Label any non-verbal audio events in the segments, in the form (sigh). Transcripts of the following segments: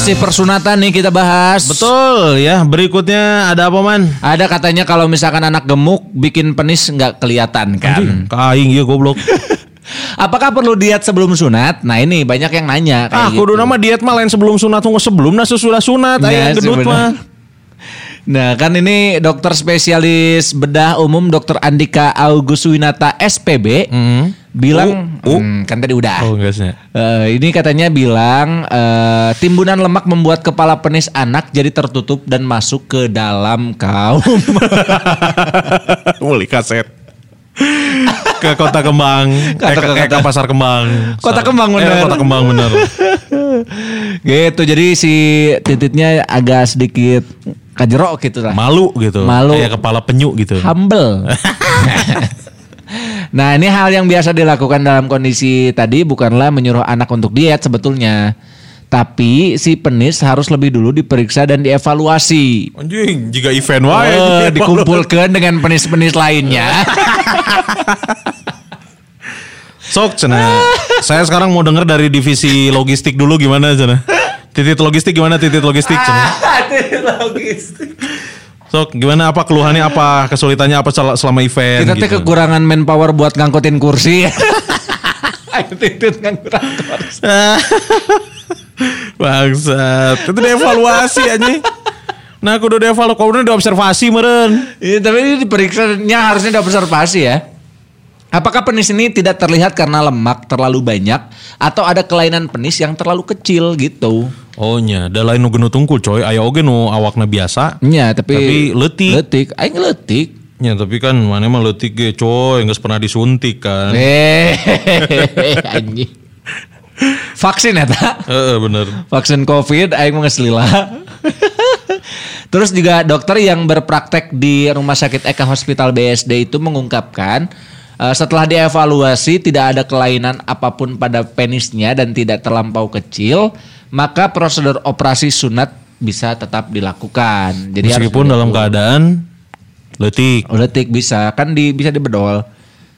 Masih persunatan nih kita bahas. Betul ya. Berikutnya ada apa man? Ada katanya kalau misalkan anak gemuk bikin penis nggak kelihatan kan. Kaing ya goblok. (laughs) Apakah perlu diet sebelum sunat? Nah ini banyak yang nanya kayak ah, gitu. kudu nama diet mah lain sebelum sunat tunggu sebelum nah sesudah sunat Ya, aya yang gendut sebenar. mah. Nah kan ini dokter spesialis bedah umum dokter Andika Auguswinata SPB bilang Hmm, kan tadi udah. Oh, enggak sih. Eh, ini katanya bilang eh, timbunan lemak membuat kepala penis anak jadi tertutup dan masuk ke dalam kaum. (laughs) Beli kaset. ke Kota Kembang, Kota- eh, ke, eh, ke kota- Pasar Kembang. Kota Kembang, Eh, bener. Kota Kembang bener. (laughs) gitu jadi si titiknya agak sedikit kajerok gitu lah. Malu gitu. Malu. Kayak kepala penyu gitu. humble. (laughs) nah ini hal yang biasa dilakukan dalam kondisi tadi bukanlah menyuruh anak untuk diet sebetulnya. Tapi si penis harus lebih dulu diperiksa dan dievaluasi. Anjing, jika event wae. Eh, (laughs) dikumpulkan dengan penis-penis lainnya. Sok cena. Saya sekarang mau denger dari divisi logistik dulu gimana cena. Titit logistik gimana titit logistik cena. (laughs) Sok gimana apa keluhannya apa kesulitannya apa sel- selama event Kita teh gitu. kekurangan manpower buat ngangkutin kursi. (laughs) Ayo titit ngangkutin kursi. (laughs) Bangsat. Itu dievaluasi anjing. Nah, aku udah dievaluasi, kau udah diobservasi meren. Iya, tapi ini diperiksanya harusnya diobservasi ya. Apakah penis ini tidak terlihat karena lemak terlalu banyak atau ada kelainan penis yang terlalu kecil gitu? Oh nya, da lain nu genu tungkul coy, aya oge nu awakna biasa. Iya, tapi Tapi leutik. Letik, aing letik. Ya, tapi kan mana mah leutik ge coy, geus pernah disuntik kan. Eh, (laughs) anjing. Vaksin ya, tak? Heeh, bener. Vaksin COVID, aing mau ngeselila. (laughs) Terus juga dokter yang berpraktek di Rumah Sakit Eka Hospital BSD itu mengungkapkan eh, setelah dievaluasi tidak ada kelainan apa pun pada penisnya dan tidak terlampau kecil, maka prosedur operasi sunat bisa tetap dilakukan. Jadi Meskipun dalam keadaan leutik. letik bisa kan di bisa dibedol.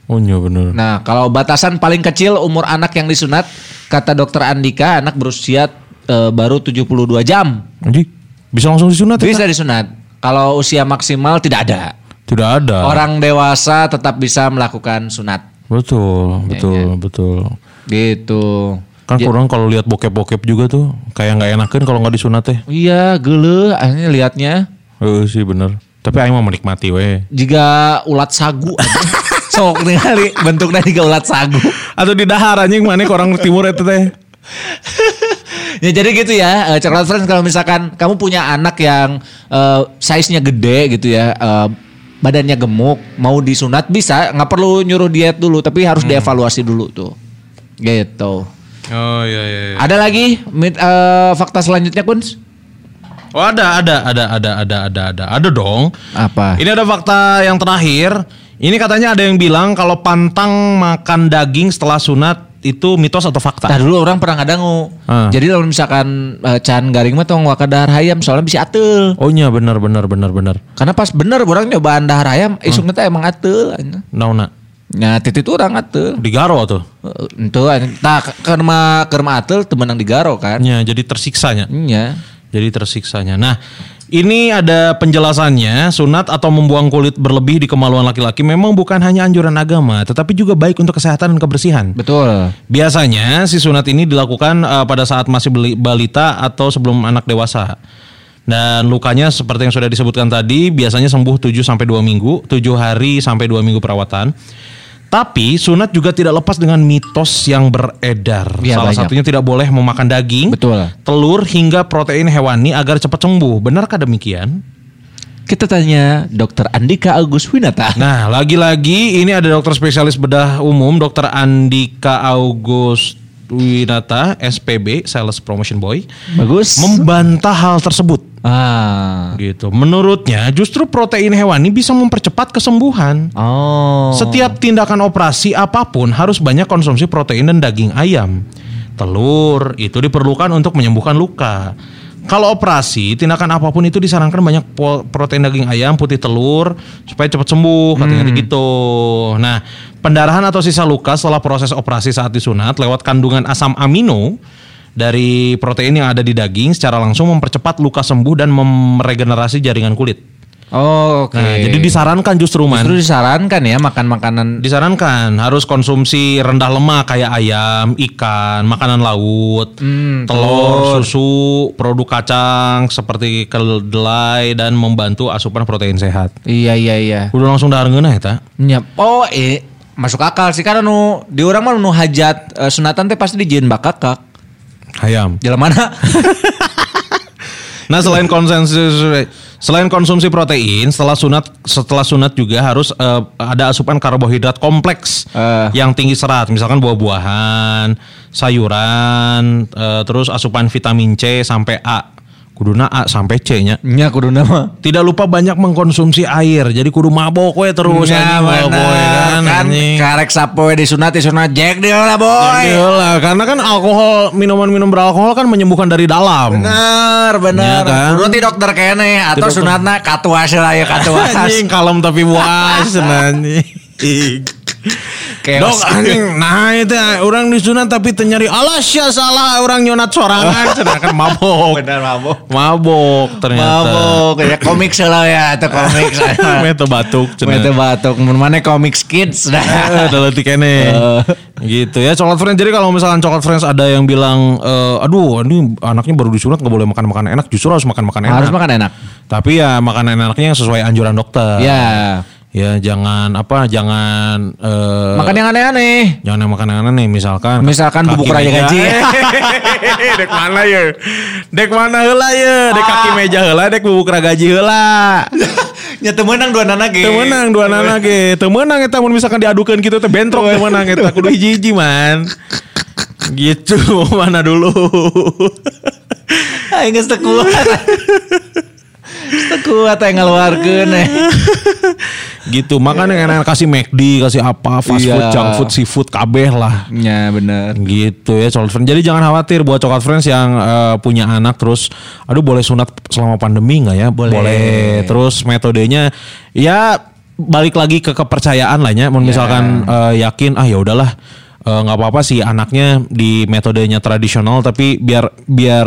Oh nya bener. Nah, kalau batasan paling kecil umur anak yang disunat kata dokter Andika anak berusia eh, baru 72 jam. Bisa langsung disunat ya? Bisa disunat. Kalau usia maksimal tidak ada. Tidak ada. Orang dewasa tetap bisa melakukan sunat. Betul, betul, betul. Gitu. Kan kurang kalau lihat bokep-bokep juga tuh kayak nggak enakan kalau nggak disunat teh. Iya, gele akhirnya liatnya Heeh sih bener. Tapi aing mah menikmati we. jika ulat sagu. (laughs) Sok ningali bentuknya juga ulat sagu. Atau di dahar anjing mana orang timur itu teh. (laughs) ya jadi gitu ya, Coklat Friends kalau misalkan kamu punya anak yang eh, size-nya gede gitu ya, eh, badannya gemuk, mau disunat bisa, nggak perlu nyuruh diet dulu, tapi harus dievaluasi dulu tuh. Gitu. Oh iya iya. iya. Ada lagi mit- eh, fakta selanjutnya Kuns? Oh ada ada ada ada ada ada ada ada dong. Apa? Ini ada fakta yang terakhir. Ini katanya ada yang bilang kalau pantang makan daging setelah sunat itu mitos atau fakta? Nah dulu orang pernah ngadangu. Ah. Jadi kalau misalkan eh, can garing mah tong waka dahar hayam soalnya bisa atel. Oh iya benar benar benar benar. Karena pas bener orang nyobaan dahar hayam, isuknya teh emang atel. Nauna Nah titit orang atel. di Garo tuh. Eh, Itu nah karena karena atel temenang di Garo kan. Ya, jadi tersiksanya. Iya. Jadi tersiksanya. Nah, ini ada penjelasannya, sunat atau membuang kulit berlebih di kemaluan laki-laki memang bukan hanya anjuran agama, tetapi juga baik untuk kesehatan dan kebersihan. Betul. Biasanya si sunat ini dilakukan eh, pada saat masih balita atau sebelum anak dewasa. Dan lukanya seperti yang sudah disebutkan tadi biasanya sembuh 7 sampai 2 minggu, 7 hari sampai 2 minggu perawatan. Tapi sunat juga tidak lepas dengan mitos yang beredar. Iya, Salah banyak. satunya tidak boleh memakan daging, Betul. telur hingga protein hewani agar cepat sembuh. Benarkah demikian? Kita tanya Dokter Andika Agus Winata. (laughs) Nah, lagi-lagi ini ada dokter spesialis bedah umum, Dokter Andika August Winata, SPB, Sales Promotion Boy, Bagus. membantah hal tersebut. Ah. Gitu. Menurutnya, justru protein hewani bisa mempercepat kesembuhan. Oh. Setiap tindakan operasi apa pun harus banyak konsumsi protein dan daging ayam. Telur itu diperlukan untuk menyembuhkan luka. Kalau operasi, tindakan apa pun itu disarankan banyak protein daging ayam, putih telur supaya cepat sembuh, katanya gitu. Nah, pendarahan atau sisa luka setelah proses operasi saat disunat lewat kandungan asam amino dari protein yang ada di daging secara langsung mempercepat luka sembuh dan meregenerasi jaringan kulit. Oh, oke. Nah, jadi disarankan justru man. Justru disarankan ya makan makanan Disarankan harus konsumsi rendah lemak kayak ayam, ikan, makanan laut, Hmm, telur, susu, produk kacang seperti kedelai dan membantu asupan protein sehat. Iya iya iya. Udah langsung darengeun eta. Nya, oh eh masuk akal sih karena nu di orang mah nu hajat eh, sunatan teh pasti dijieun bakakak. Ayam. Jalan mana? (laughs) Nah selain konsumsi selain konsumsi protein setelah sunat setelah sunat juga harus eh, ada asupan karbohidrat kompleks Eh. yang tinggi serat misalkan buah-buahan, sayuran, eh, terus asupan vitamin C sampai A. Kuduna A sampai C-nya. Nya kudu nama. Tidak lupa banyak mengkonsumsi air. Jadi kudu mabok we terus Nya bener kan anjing. karek sapoe disunat disunat jack dia lah boy. Iyalah, karena kan alkohol minuman-minum beralkohol kan menyembuhkan dari dalam. Bener bener. Iya kan? Kudu ti dokter kene atau sunatna katuas lah ya katuas. (laughs) Anjing kalem tapi puas (laughs) anjing. Dok anjing nah itu orang disunat tapi ternyari alas ya salah orang nyonat sorangan (laughs) sedangkan mabok. bener mabok. Mabok ternyata. Mabok ya komik lah ya atau komik. (laughs) Mete batuk cenah. Mete batuk, mun mana komik kids dah. (laughs) Eh, Ada letik kene. gitu ya coklat friends. Jadi kalau misalkan coklat friends ada yang bilang, eh, aduh ini anaknya baru disunat nggak boleh makan makanan enak, justru harus makan makanan enak. Harus makan enak. Tapi ya makanan enaknya yang sesuai anjuran dokter. Ya. Ya jangan apa, jangan eh, Makan yang aneh-aneh. jangan yang makan yang aneh misalkan. Misalkan bubuk raya gaji. (laughs) dek mana ya? Dek mana heula ya? Dek kaki meja heula, dek bubuk ragaji heula. (laughs) Ya temenang dua nana ge. Teu meunang dua nana ge. Teu meunang eta mun misalkan diadukeun kitu teh bentrok teu meunang eta kudu hiji-hiji man. Gitu (laughs) mana dulu. Aing geus teu kuat. Teu kuat aing ngaluarkeun. Gitu. Makanya enak kasih McD kasih apa fast food Iya. junk food seafood kabeh lah. Ya bener. gitu ya coklat friends. Jadi jangan khawatir buat coklat friends yang eh, punya anak terus aduh boleh sunat selama pandemi nggak ya? Boleh. terus metodenya ya balik lagi ke kepercayaan lah ya misalkan eh, yakin ah ya udahlah eh, nggak apa-apa sih anaknya di metodenya tradisional tapi biar biar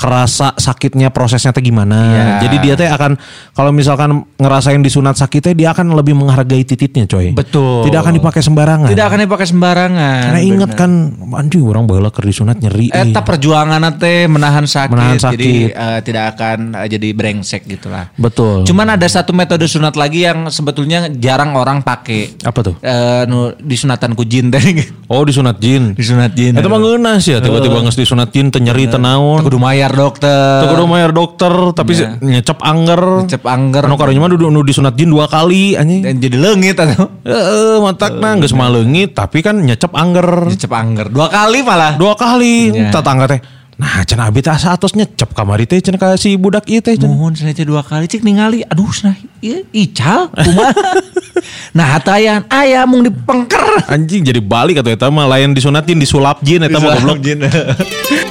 kerasa sakitnya prosesnya teh gimana Iya. jadi dia teh akan kalau misalkan ngerasain disunat sakitnya dia akan lebih menghargai tititnya coy Betul. tidak akan dipakai sembarangan Tidak akan dipakai sembarangan. karena ingat kan anjing orang baheula keur disunat nyeri. eh. Eta perjuangan teh menahan sakit, Menahan jadi sakit. eh, tidak akan eh, jadi brengsek gitulah. Betul. Cuman ada satu metode sunat lagi yang sebetulnya jarang orang pakai. apa tuh? Eh, nu disunatan ku jin teh. Oh disunat jin. disunat jin. Eta mah ngeunas ya tiba-tiba geus disunat jin teu nyeri teu naon. kudu mayar dokter. Teu kudu mayar dokter tapi Iya. nyecep angger. Cep angger Anu karunya mah nu disunat jin dua kali anjing. dan jadi leungit atau Heeh, matakna geus maleungit tapi kan nyecep angger. cep angger dua kali malah. Dua kali Iya. tetangga teh. Nah, cenah abi teh asa atos nyecep kamari teh cenah ka si budak ieu teh. Mohon cenah teh dua kali cek ningali aduh cenah ieu ical kumaha. (laughs) nah hatayan aya mung dipengker. Anjing jadi balik atau eta mah lain disunat jin disulap jin eta mah goblok. jin. (laughs)